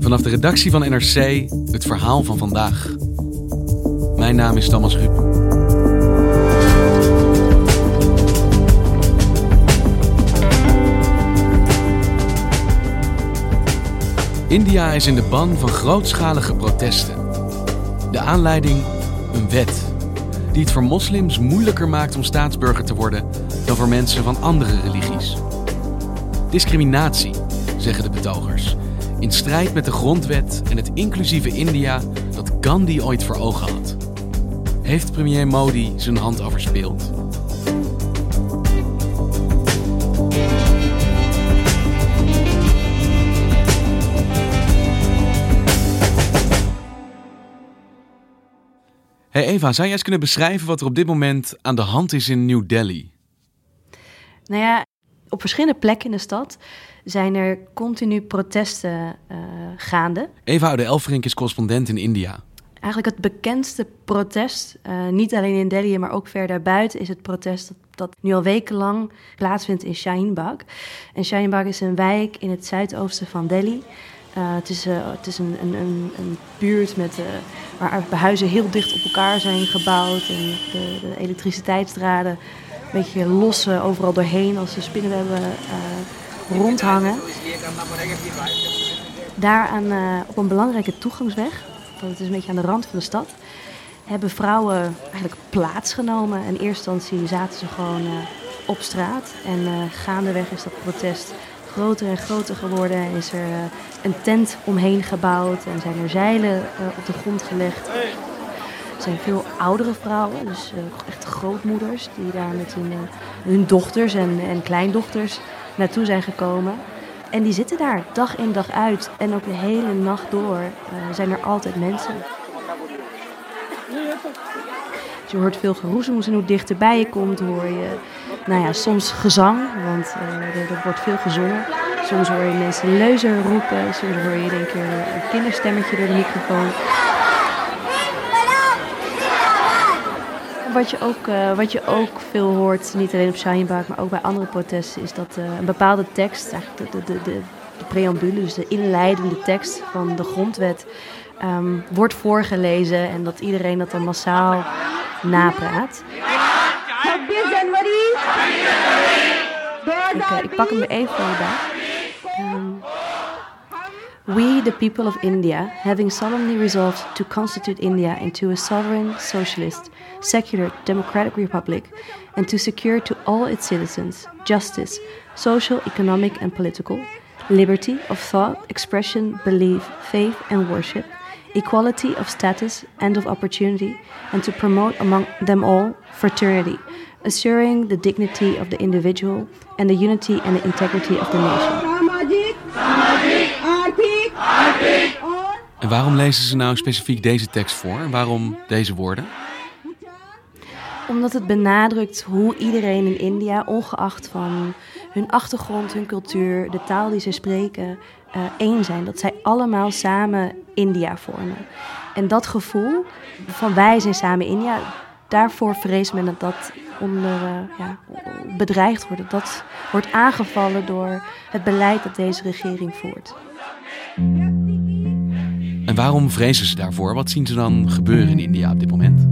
Vanaf de redactie van NRC het verhaal van vandaag. Mijn naam is Thomas Rup. India is in de ban van grootschalige protesten. De aanleiding een wet die het voor moslims moeilijker maakt om staatsburger te worden dan voor mensen van andere religies. Discriminatie, zeggen de betogers, in strijd met de grondwet en het inclusieve India dat Gandhi ooit voor ogen had. Heeft premier Modi zijn hand overspeeld? Hey Eva, zou jij eens kunnen beschrijven wat er op dit moment aan de hand is in New Delhi? Nou ja, op verschillende plekken in de stad zijn er continu protesten uh, gaande. Eva Oude Elfrink is correspondent in India. Eigenlijk het bekendste protest, uh, niet alleen in Delhi, maar ook verder buiten, is het protest dat, dat nu al wekenlang plaatsvindt in Shahinbag. En Shahinbag is een wijk in het zuidoosten van Delhi. Uh, het, is, het is een, een, een, een buurt met, waar huizen heel dicht op elkaar zijn gebouwd. En de, de elektriciteitsdraden een beetje los overal doorheen als de spinnenwebben rondhangen. Daar aan, op een belangrijke toegangsweg, want het is een beetje aan de rand van de stad, hebben vrouwen eigenlijk plaatsgenomen. In eerste instantie zaten ze gewoon op straat. En gaandeweg is dat protest groter en groter geworden. Is er een tent omheen gebouwd en zijn er zeilen op de grond gelegd. Er zijn veel oudere vrouwen, dus echt grootmoeders, die daar met hun, hun dochters en, en kleindochters naartoe zijn gekomen. En die zitten daar dag in dag uit. En ook de hele nacht door zijn er altijd mensen. Je hoort veel geroezemoes en hoe dichterbij je komt hoor je nou ja, soms gezang, want uh, er, wordt veel gezongen. Soms hoor je mensen leuzen roepen, soms hoor je denk keer een kinderstemmetje door de microfoon. Wat je, ook, uh, wat je ook veel hoort, niet alleen op Shinebaak, maar ook bij andere protesten, is dat uh, een bepaalde tekst, eigenlijk de, de, de, de preambule, dus de inleidende tekst van de grondwet, um, wordt voorgelezen en dat iedereen dat dan massaal napraat. Ik, ik pak hem er even bij. We, the people of India, having solemnly resolved to constitute India into a sovereign, socialist, secular, democratic republic, and to secure to all its citizens justice, social, economic, and political, liberty of thought, expression, belief, faith, and worship, equality of status and of opportunity, and to promote among them all fraternity, assuring the dignity of the individual and the unity and the integrity of the nation. En waarom lezen ze nou specifiek deze tekst voor? Waarom deze woorden? Omdat het benadrukt hoe iedereen in India, ongeacht van hun achtergrond, hun cultuur, de taal die ze spreken, uh, één zijn. Dat zij allemaal samen India vormen. En dat gevoel van wij zijn samen India, daarvoor vreest men dat dat onder, uh, ja, bedreigd wordt. Dat wordt aangevallen door het beleid dat deze regering voert. Waarom vrezen ze daarvoor? Wat zien ze dan gebeuren in India op dit moment?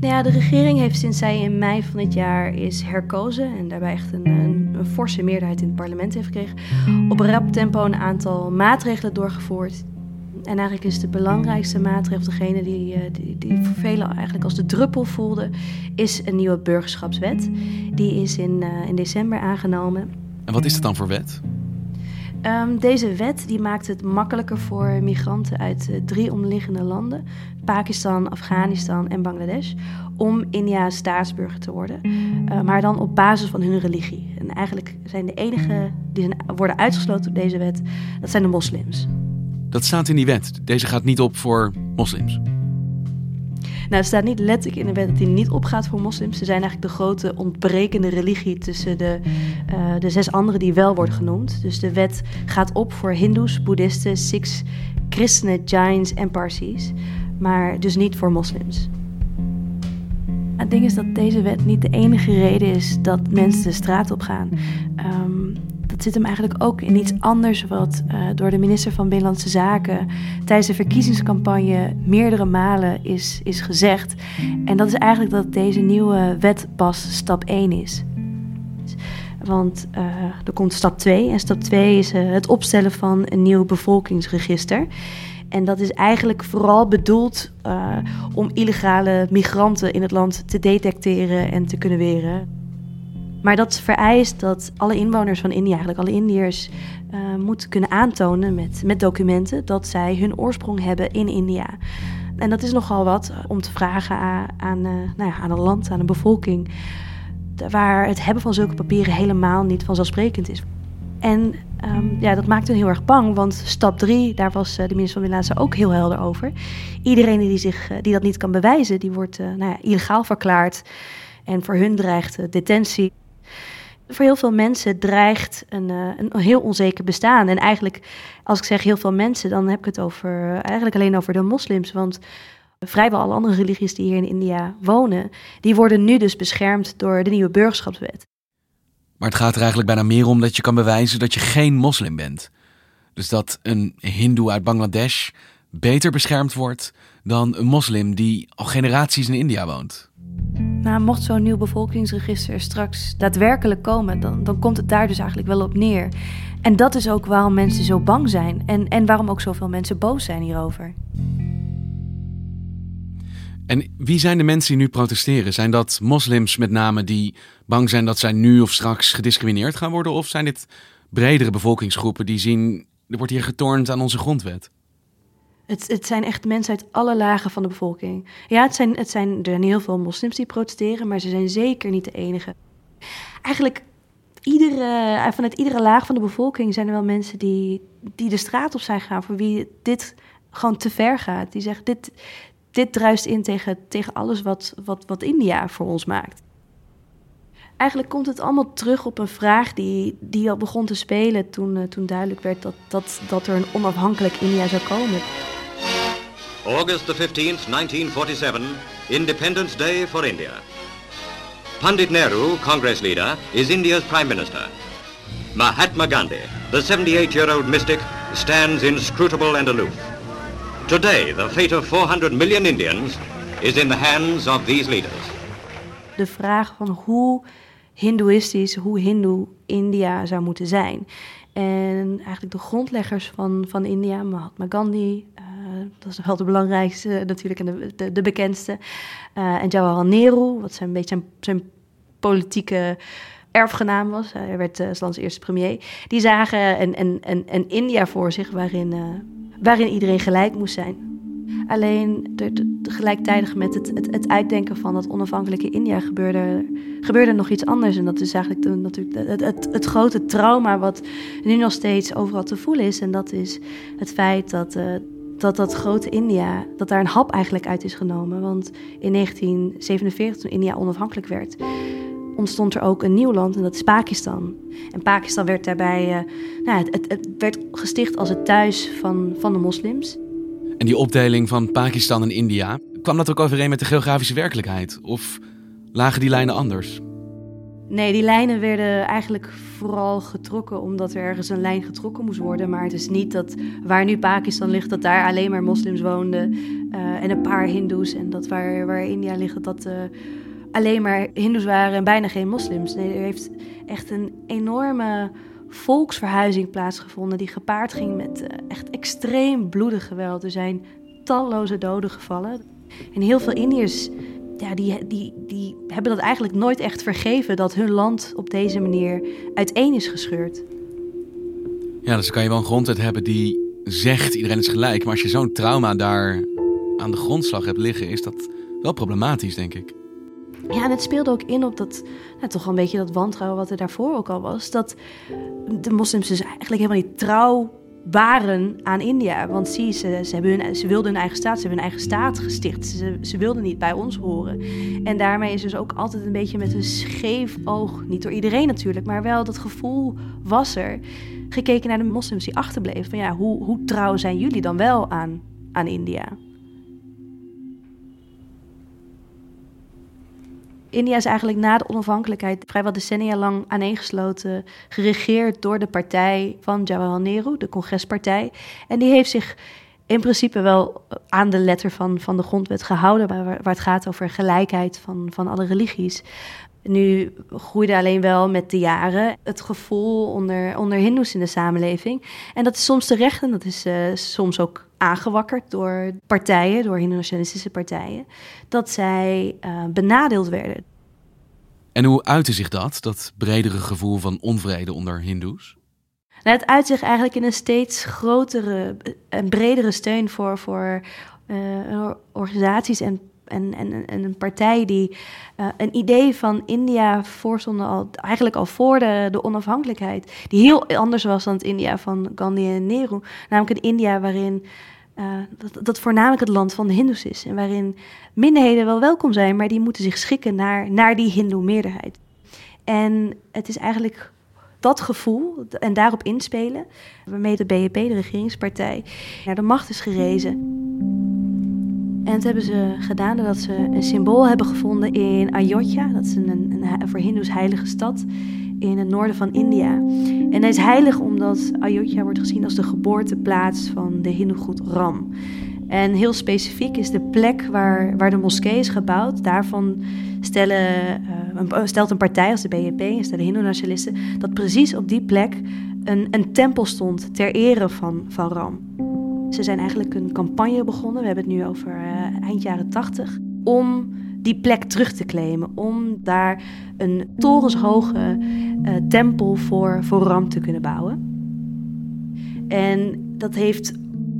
Nou ja, de regering heeft sinds zij in mei van dit jaar is herkozen en daarbij echt een, een, een forse meerderheid in het parlement heeft gekregen, op rap tempo een aantal maatregelen doorgevoerd. En eigenlijk is de belangrijkste maatregel, degene die, eh, die, die voor velen eigenlijk als de druppel voelde, is een nieuwe burgerschapswet. Die is in, uh, in december aangenomen. En wat is dat dan voor wet? Um, deze wet die maakt het makkelijker voor migranten uit uh, drie omliggende landen, Pakistan, Afghanistan en Bangladesh, om India staatsburger te worden. Uh, maar dan op basis van hun religie. En eigenlijk zijn de enige die zijn, worden uitgesloten door deze wet, dat zijn de moslims. Dat staat in die wet. Deze gaat niet op voor moslims. Nou, het staat niet letterlijk in de wet dat die niet opgaat voor moslims. Ze zijn eigenlijk de grote ontbrekende religie tussen de, uh, de zes andere die wel worden genoemd. Dus de wet gaat op voor hindoes, boeddhisten, sikhs, christenen, jains en parsis. Maar dus niet voor moslims. Het ding is dat deze wet niet de enige reden is dat mensen de straat op gaan. Dat zit hem eigenlijk ook in iets anders wat uh, door de minister van Binnenlandse Zaken tijdens de verkiezingscampagne meerdere malen is, is gezegd. En dat is eigenlijk dat deze nieuwe wet pas stap 1 is. Want uh, er komt stap 2 en stap 2 is uh, het opstellen van een nieuw bevolkingsregister. En dat is eigenlijk vooral bedoeld om illegale migranten in het land te detecteren en te kunnen weren. Maar dat vereist dat alle inwoners van India, eigenlijk alle Indiërs, uh, moeten kunnen aantonen met, met documenten dat zij hun oorsprong hebben in India. En dat is nogal wat om te vragen aan, aan, uh, nou ja, aan een land, aan een bevolking, waar het hebben van zulke papieren helemaal niet vanzelfsprekend is. En um, ja, dat maakt hen heel erg bang, want stap 3, daar was uh, de minister van Binnenlandse ook heel helder over. Iedereen die, zich, die dat niet kan bewijzen, die wordt nou ja, illegaal verklaard. En voor hun dreigt detentie. Voor heel veel mensen dreigt een, uh, een heel onzeker bestaan. En eigenlijk, als ik zeg heel veel mensen, dan heb ik het over, eigenlijk alleen over de moslims. Want vrijwel alle andere religies die hier in India wonen, die worden nu dus beschermd door de nieuwe burgerschapswet. Maar het gaat er eigenlijk bijna meer om dat je kan bewijzen dat je geen moslim bent. Dus dat een hindoe uit Bangladesh beter beschermd wordt dan een moslim die al generaties in India woont. Nou, mocht zo'n nieuw bevolkingsregister straks daadwerkelijk komen, dan, dan komt het daar dus eigenlijk wel op neer. En dat is ook waarom mensen zo bang zijn en, en waarom ook zoveel mensen boos zijn hierover. En wie zijn de mensen die nu protesteren? Zijn dat moslims met name die bang zijn dat zij nu of straks gediscrimineerd gaan worden? Of zijn dit bredere bevolkingsgroepen die zien, er wordt hier getornd aan onze grondwet? Het, het, zijn echt mensen uit alle lagen van de bevolking. Ja, het zijn, het zijn, er heel veel moslims die protesteren, maar ze zijn zeker niet de enige. Eigenlijk iedere, vanuit iedere laag van de bevolking zijn er wel mensen die, die de straat op zijn gaan, voor wie dit gewoon te ver gaat. Die zeggen, dit, dit druist in tegen, tegen alles wat, wat, wat India voor ons maakt. Eigenlijk komt het allemaal terug op een vraag die, die al begon te spelen toen, uh, toen duidelijk werd dat, dat, dat er een onafhankelijk India zou komen. August the 15th, 1947, Independence Day for India. Pandit Nehru, Congress leader, is India's Prime Minister. Mahatma Gandhi, the 78-year-old mystic, stands inscrutable and aloof. Today, the fate of 400 million Indians is in the hands of these leaders. De vraag van hoe hindoeïstisch, hoe hindoe India zou moeten zijn. En eigenlijk de grondleggers van, van India, Mahatma Gandhi, uh, dat is wel de belangrijkste natuurlijk en de, de, bekendste. Uh, en Jawaharlal Nehru, wat zijn een beetje zijn, zijn politieke erfgenaam was. Hij werd uh, eerste premier. Die zagen een, een, een, een India voor zich waarin, waarin iedereen gelijk moest zijn. Alleen gelijktijdig met het, het, uitdenken van dat onafhankelijke India gebeurde, gebeurde nog iets anders. En dat is eigenlijk natuurlijk het, het, het, grote trauma wat nu nog steeds overal te voelen is. En dat is het feit dat, dat dat grote India, dat daar een hap eigenlijk uit is genomen. Want in 1947, toen India onafhankelijk werd, ontstond er ook een nieuw land en dat is Pakistan. En Pakistan werd daarbij, uh, nou, het, het, het werd gesticht als het thuis van, van de moslims. En die opdeling van Pakistan en India, kwam dat ook overeen met de geografische werkelijkheid? Of lagen die lijnen anders? Nee, die lijnen werden eigenlijk vooral getrokken omdat er ergens een lijn getrokken moest worden. Maar het is niet dat waar nu Pakistan ligt, dat daar alleen maar moslims woonden uh, en een paar hindoes. En dat waar, waar India ligt, dat uh, alleen maar hindoes waren en bijna geen moslims. Nee, er heeft echt een enorme volksverhuizing plaatsgevonden die gepaard ging met uh, echt extreem bloedig geweld. Er zijn talloze doden gevallen. En heel veel Indiërs ja, die, die, die hebben dat eigenlijk nooit echt vergeven dat hun land op deze manier uiteen is gescheurd. Ja, dus kan je wel een grondwet hebben die zegt iedereen is gelijk. Maar als je zo'n trauma daar aan de grondslag hebt liggen, is dat wel problematisch, denk ik. Ja, en het speelde ook in op dat, nou, toch wel een beetje dat wantrouwen wat er daarvoor ook al was. Dat de moslims dus eigenlijk helemaal niet trouw waren aan India. Want zie, ze, ze, ze wilden hun eigen staat, ze hebben hun eigen staat gesticht. Ze, ze wilden niet bij ons horen. En daarmee is dus ook altijd een beetje met een scheef oog, niet door iedereen natuurlijk, maar wel dat gevoel was er. Gekeken naar de moslims die achterbleven. Van ja, hoe, hoe trouw zijn jullie dan wel aan, aan India? India is eigenlijk na de onafhankelijkheid vrijwel decennia lang aaneengesloten, geregeerd door de partij van Jawaharlal Nehru, de congrespartij. En die heeft zich in principe wel aan de letter van, van de grondwet gehouden, waar, waar het gaat over gelijkheid van, van alle religies. Nu groeide alleen wel met de jaren het gevoel onder, onder Hindoes in de samenleving. En dat is soms terecht en dat is uh, soms ook aangewakkerd door partijen, door Hindoe-nationalistische partijen, dat zij uh, benadeeld werden. En hoe uitte zich dat, dat bredere gevoel van onvrede onder Hindoes? Nou, het uit zich eigenlijk in een steeds grotere en bredere steun voor, voor uh, organisaties en en, en, en een partij die uh, een idee van India voorstonden al, eigenlijk al voor de, de onafhankelijkheid. Die heel anders was dan het India van Gandhi en Nehru. Namelijk een India waarin uh, dat, dat voornamelijk het land van de Hindoes is. En waarin minderheden wel welkom zijn, maar die moeten zich schikken naar, naar die Hindoe-meerderheid. En het is eigenlijk dat gevoel en daarop inspelen, waarmee de BNP, de regeringspartij, naar de macht is gerezen. En dat hebben ze gedaan doordat ze een symbool hebben gevonden in Ayodhya. Dat is een, een, voor Hindoes heilige stad in het noorden van India. En hij is heilig omdat Ayodhya wordt gezien als de geboorteplaats van de Hindoe-god Ram. En heel specifiek is de plek waar, waar de moskee is gebouwd. Daarvan stellen, uh, stelt een partij als de BNP en stellen Hindoe-nationalisten dat precies op die plek een, een tempel stond ter ere van, van Ram. Ze zijn eigenlijk een campagne begonnen, we hebben het nu over uh, eind jaren 80, om die plek terug te claimen. Om daar een torenshoge uh, tempel voor, voor Ram te kunnen bouwen. En dat heeft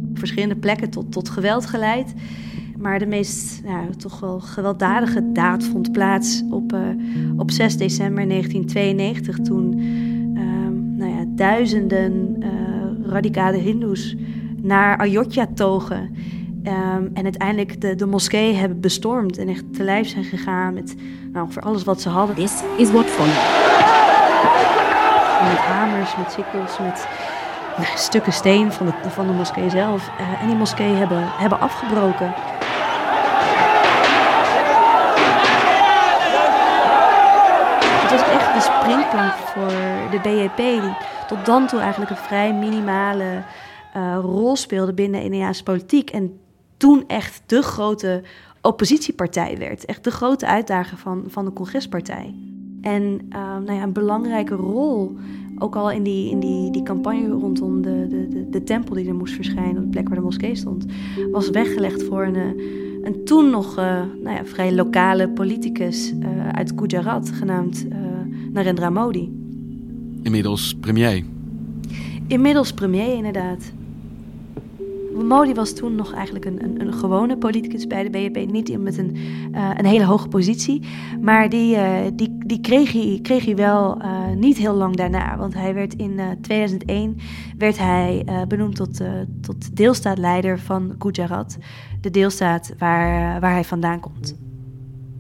op verschillende plekken tot, tot geweld geleid. Maar de meest toch wel gewelddadige daad vond plaats op, uh, op 6 december 1992. Toen uh, nou ja, duizenden radicale Hindoes naar Ayodhya togen. Um, en uiteindelijk de, de moskee hebben bestormd en echt te lijf zijn gegaan met nou, voor alles wat ze hadden. This is what follows. Met hamers, met sikkels, met nou, stukken steen van de, van de moskee zelf. Uh, en die moskee hebben, hebben afgebroken. Het was echt de springplank voor de BEP, die tot dan toe eigenlijk een vrij minimale uh, rol speelde binnen de Indiaanse politiek. En toen echt de grote oppositiepartij werd. Echt de grote uitdager van, van de congrespartij. En uh, nou ja, een belangrijke rol, ook al in die, in die, die campagne rondom de, de, de, de tempel die er moest verschijnen, op de plek waar de moskee stond, was weggelegd voor een, eh, een toen nog uh, nou ja, vrij lokale politicus uh, uit Gujarat, genaamd Narendra Modi. Inmiddels premier. Inmiddels premier, inderdaad. Modi was toen nog eigenlijk een, een, een gewone politicus bij de BNP. Niet met een, uh, een hele hoge positie. Maar die, uh, die, die kreeg, hij, kreeg hij wel uh, niet heel lang daarna. Want hij werd in 2001 werd hij, benoemd tot, tot deelstaatleider van Gujarat. De deelstaat waar, waar hij vandaan komt.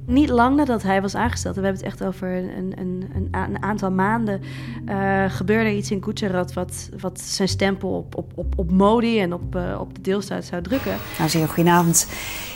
Niet lang nadat hij was aangesteld, we hebben het echt over een, een, een, een aantal maanden, uh, gebeurde iets in Gujarat wat, wat zijn stempel op, op, op, op Modi en op, uh, op de deelstaat zou drukken. Nou, zeer goedenavond.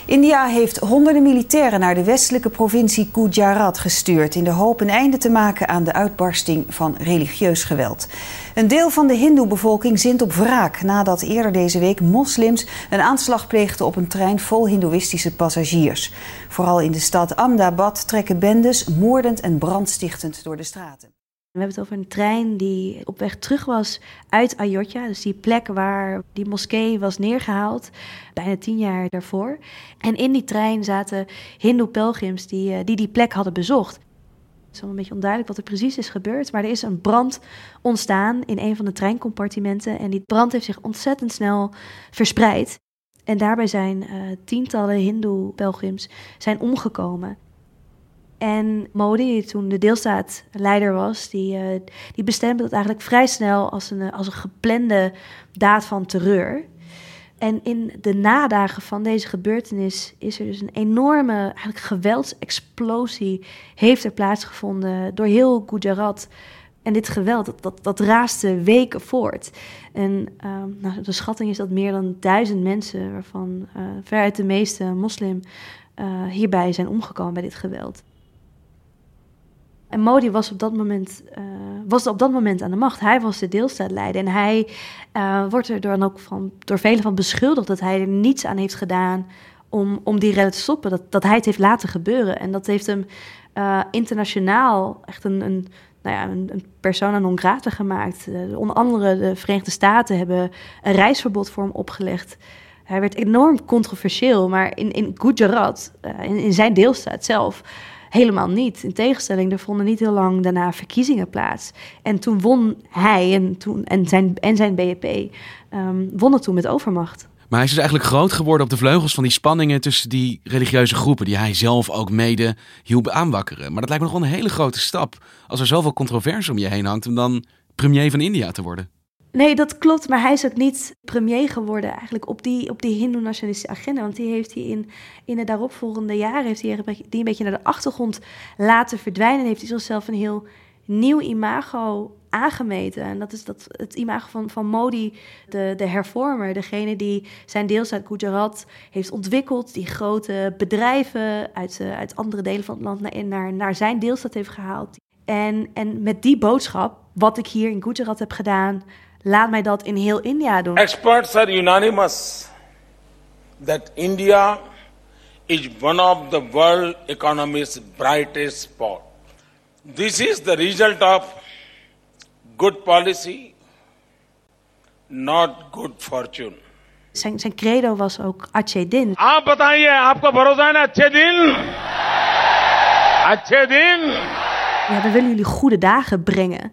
India heeft honderden militairen naar de westelijke provincie Gujarat gestuurd in de hoop een einde te maken aan de uitbarsting van religieus geweld. Een deel van de Hindoe-bevolking zint op wraak nadat eerder deze week moslims een aanslag pleegden op een trein vol Hindoeïstische passagiers. Vooral in de stad Ahmedabad trekken bendes moordend en brandstichtend door de straten. We hebben het over een trein die op weg terug was uit Ayodhya, dus die plek waar die moskee was neergehaald, bijna tien jaar daarvoor. En in die trein zaten Hindoe-pelgrims die, eh, die die plek hadden bezocht. Het is wel een beetje onduidelijk wat er precies is gebeurd, maar er is een brand ontstaan in een van de treincompartimenten en die brand heeft zich ontzettend snel verspreid. En daarbij zijn uh, tientallen Hindoe-pelgrims zijn omgekomen. En Modi, toen de deelstaatleider was, die, uh, die bestemde dat eigenlijk vrij snel als een, als een geplande daad van terreur. En in de nadagen van deze gebeurtenis is er dus een enorme eigenlijk geweldsexplosie heeft er plaatsgevonden door heel Gujarat. En dit geweld, dat, dat, raaste weken voort. En uh, nou, de schatting is dat meer dan duizend mensen, waarvan uh, veruit de meeste moslim, hierbij zijn omgekomen bij dit geweld. En Modi was op dat moment, uh, was op dat moment aan de macht. Hij was de deelstaatleider. En hij uh, wordt er dan ook van, door velen van beschuldigd dat hij er niets aan heeft gedaan om, om die redden te stoppen. Dat, dat hij het heeft laten gebeuren. En dat heeft hem uh, internationaal echt een, een, nou ja, een, een persona non grata gemaakt. onder andere de Verenigde Staten hebben een reisverbod voor hem opgelegd. Hij werd enorm controversieel, maar in, in Gujarat, in, in zijn deelstaat zelf Helemaal niet. In tegenstelling, er vonden niet heel lang daarna verkiezingen plaats. En toen won hij en, toen, en, zijn, en zijn BNP um, ehm, wonnen toen met overmacht. Maar hij is dus eigenlijk groot geworden op de vleugels van die spanningen tussen die religieuze groepen, die hij zelf ook mede hielp aanwakkeren. Maar dat lijkt me nog wel een hele grote stap. Als er zoveel controverse om je heen hangt, om dan premier van India te worden. Nee, dat klopt. Maar hij is ook niet premier geworden eigenlijk op die, op die hindoe-nationalistische agenda. Want die heeft hij in, in de daaropvolgende jaren heeft hij die een beetje naar de achtergrond laten verdwijnen. En heeft hij zichzelf een heel nieuw imago aangemeten. En dat is dat, het imago van, van Modi, de, de hervormer. Degene die zijn deelstaat Gujarat heeft ontwikkeld. Die grote bedrijven uit, uh, uit andere delen van het land naar, naar, naar zijn deelstaat heeft gehaald. En, en met die boodschap, wat ik hier in Gujarat heb gedaan Laat mij dat in heel India doen. Experts are unanimous that India is one of the world economy's brightest spot. This is the result of good policy, not good fortune. Zijn, zijn credo was ook Aceh Din. आप बताइए आपको भरोसा है ना अच्छे दिन अच्छे दिन ja, we willen jullie goede dagen brengen.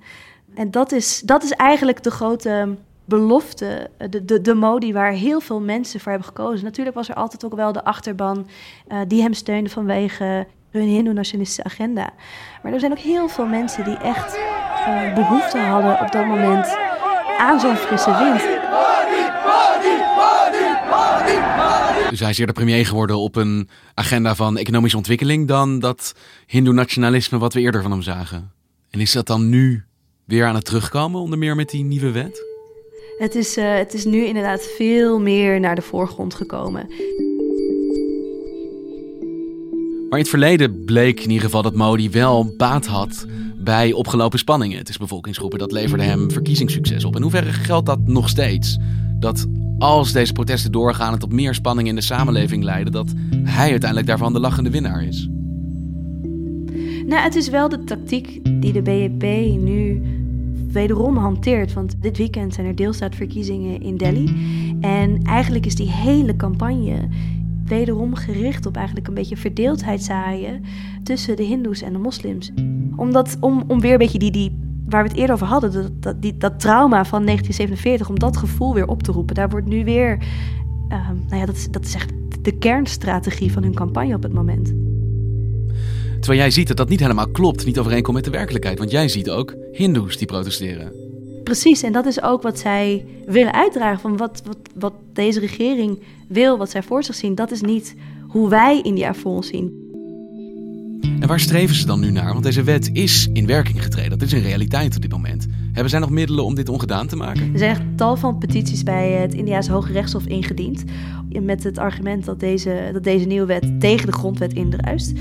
En dat is, dat is eigenlijk de grote belofte, de, de, de modi waar heel veel mensen voor hebben gekozen. Natuurlijk was er altijd ook wel de achterban uh, die hem steunde vanwege hun hindoe-nationalistische agenda. Maar er zijn ook heel veel mensen die echt uh, behoefte hadden op dat moment aan zo'n frisse wind. Dus hij is eerder premier geworden op een agenda van economische ontwikkeling dan dat hindoe-nationalisme wat we eerder van hem zagen. En is dat dan nu weer aan het terugkomen, onder meer met die nieuwe wet? Het is, uh, het is nu inderdaad veel meer naar de voorgrond gekomen. Maar in het verleden bleek in ieder geval dat Modi wel baat had bij opgelopen spanningen tussen bevolkingsgroepen. Dat leverde hem verkiezingssucces op. In hoeverre geldt dat nog steeds? Dat als deze protesten doorgaan en tot meer spanning in de samenleving leiden, dat hij uiteindelijk daarvan de lachende winnaar is? Nou, het is wel de tactiek die de BNP nu wederom hanteert. Want dit weekend zijn er deelstaatverkiezingen in Delhi. En eigenlijk is die hele campagne wederom gericht op eigenlijk een beetje verdeeldheid zaaien tussen de Hindoes en de moslims. Omdat, om, om weer een beetje die, die, waar we het eerder over hadden, dat, dat, die, dat trauma van 1947, om dat gevoel weer op te roepen. Daar wordt nu weer, uh, nou ja, dat is, dat is echt de kernstrategie van hun campagne op het moment. Terwijl jij ziet dat dat niet helemaal klopt, niet overeenkomt met de werkelijkheid. Want jij ziet ook Hindoes die protesteren. Precies, en dat is ook wat zij willen uitdragen. Van wat, wat, wat deze regering wil, wat zij voor zich zien, dat is niet hoe wij India voor ons zien. Waar streven ze dan nu naar? Want deze wet is in werking getreden. Dat is een realiteit op dit moment. Hebben zij nog middelen om dit ongedaan te maken? Er zijn echt tal van petities bij het India's Hoge Rechtshof ingediend. Met het argument dat deze, dat deze nieuwe wet tegen de grondwet indruist.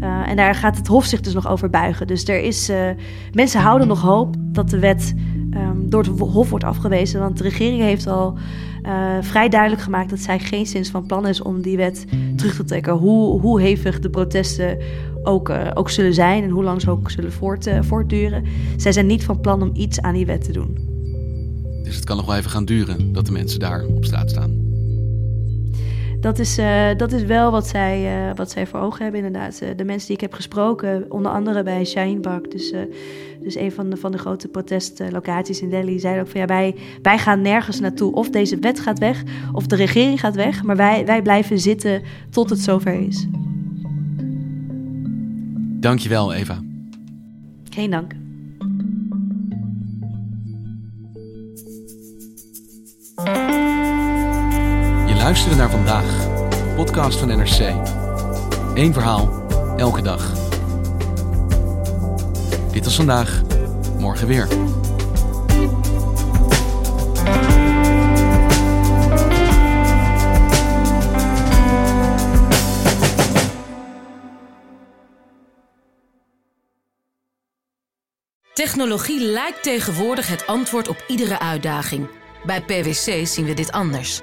Uh, en daar gaat het Hof zich dus nog over buigen. Dus er is, uh, mensen houden nog hoop dat de wet um, door het Hof wordt afgewezen. Want de regering heeft al uh, vrij duidelijk gemaakt dat zij geen zins van plan is om die wet terug te trekken. Hoe, hoe hevig de protesten ook, uh, ook zullen zijn en hoe lang ze ook zullen voort, uh, voortduren. Zij zijn niet van plan om iets aan die wet te doen. Dus het kan nog wel even gaan duren dat de mensen daar op straat staan. Dat is, uh, dat is wel wat zij, wat zij voor ogen hebben, inderdaad. de mensen die ik heb gesproken, onder andere bij Bak, dus, dus een van de, van de grote protestlocaties in Delhi, zeiden ook van ja, wij, wij gaan nergens naartoe. Of deze wet gaat weg, of de regering gaat weg, maar wij, wij blijven zitten tot het zover is. Dankjewel, Eva. Geen dank. Luisterde naar vandaag, podcast van NRC. Eén verhaal, elke dag. Dit was vandaag, morgen weer. Technologie lijkt tegenwoordig het antwoord op iedere uitdaging. Bij PwC zien we dit anders.